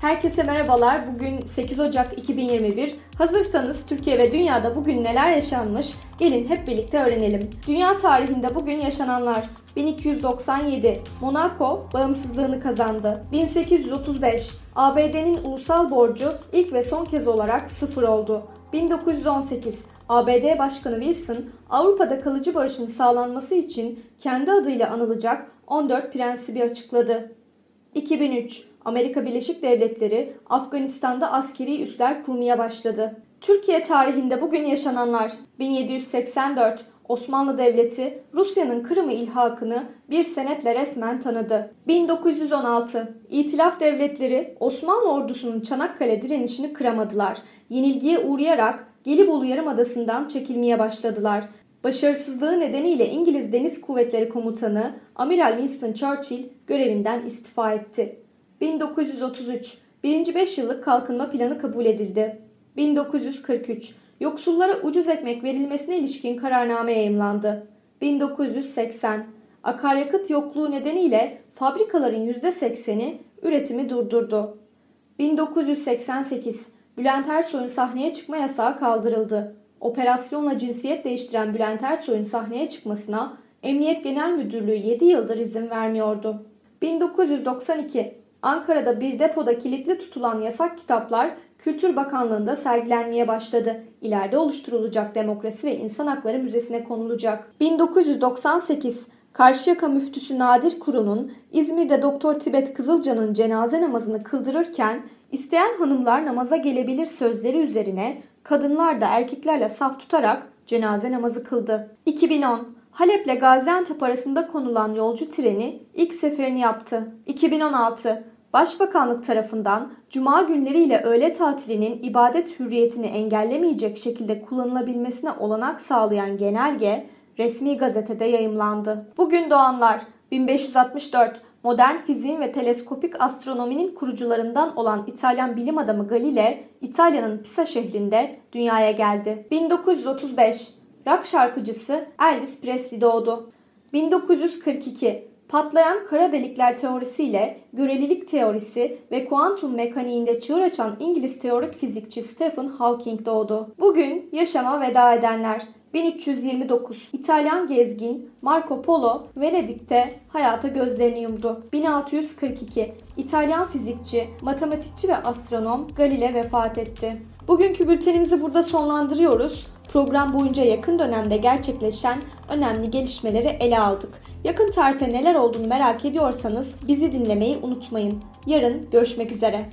Herkese merhabalar. Bugün 8 Ocak 2021. Hazırsanız Türkiye ve dünyada bugün neler yaşanmış? Gelin hep birlikte öğrenelim. Dünya tarihinde bugün yaşananlar. 1297 Monaco bağımsızlığını kazandı. 1835 ABD'nin ulusal borcu ilk ve son kez olarak sıfır oldu. 1918 ABD Başkanı Wilson, Avrupa'da kalıcı barışın sağlanması için kendi adıyla anılacak 14 prensibi açıkladı. 2003 Amerika Birleşik Devletleri Afganistan'da askeri üsler kurmaya başladı. Türkiye tarihinde bugün yaşananlar 1784 Osmanlı Devleti Rusya'nın Kırım'ı ilhakını bir senetle resmen tanıdı. 1916 İtilaf devletleri Osmanlı ordusunun Çanakkale direnişini kıramadılar. Yenilgiye uğrayarak Gelibolu Yarımadası'ndan çekilmeye başladılar. Başarısızlığı nedeniyle İngiliz Deniz Kuvvetleri Komutanı Amiral Winston Churchill görevinden istifa etti. 1933 Birinci 5 yıllık kalkınma planı kabul edildi. 1943 Yoksullara ucuz ekmek verilmesine ilişkin kararname yayımlandı. 1980 Akaryakıt yokluğu nedeniyle fabrikaların %80'i üretimi durdurdu. 1988 Bülent Ersoy'un sahneye çıkma yasağı kaldırıldı. Operasyonla cinsiyet değiştiren Bülent Ersoy'un sahneye çıkmasına Emniyet Genel Müdürlüğü 7 yıldır izin vermiyordu. 1992 Ankara'da bir depoda kilitli tutulan yasak kitaplar Kültür Bakanlığı'nda sergilenmeye başladı. İleride oluşturulacak Demokrasi ve İnsan Hakları Müzesi'ne konulacak. 1998 Karşıyaka müftüsü Nadir Kuru'nun İzmir'de Doktor Tibet Kızılcan'ın cenaze namazını kıldırırken isteyen hanımlar namaza gelebilir sözleri üzerine kadınlar da erkeklerle saf tutarak cenaze namazı kıldı. 2010 Halep'le Gaziantep arasında konulan yolcu treni ilk seferini yaptı. 2016 Başbakanlık tarafından cuma günleri ile öğle tatilinin ibadet hürriyetini engellemeyecek şekilde kullanılabilmesine olanak sağlayan genelge resmi gazetede yayımlandı. Bugün doğanlar 1564 modern fiziğin ve teleskopik astronominin kurucularından olan İtalyan bilim adamı Galile, İtalya'nın Pisa şehrinde dünyaya geldi. 1935 rock şarkıcısı Elvis Presley doğdu. 1942 patlayan kara delikler teorisiyle görelilik teorisi ve kuantum mekaniğinde çığır açan İngiliz teorik fizikçi Stephen Hawking doğdu. Bugün yaşama veda edenler 1329 İtalyan gezgin Marco Polo Venedik'te hayata gözlerini yumdu. 1642 İtalyan fizikçi, matematikçi ve astronom Galile vefat etti. Bugünkü bültenimizi burada sonlandırıyoruz. Program boyunca yakın dönemde gerçekleşen önemli gelişmeleri ele aldık. Yakın tarihte neler olduğunu merak ediyorsanız bizi dinlemeyi unutmayın. Yarın görüşmek üzere.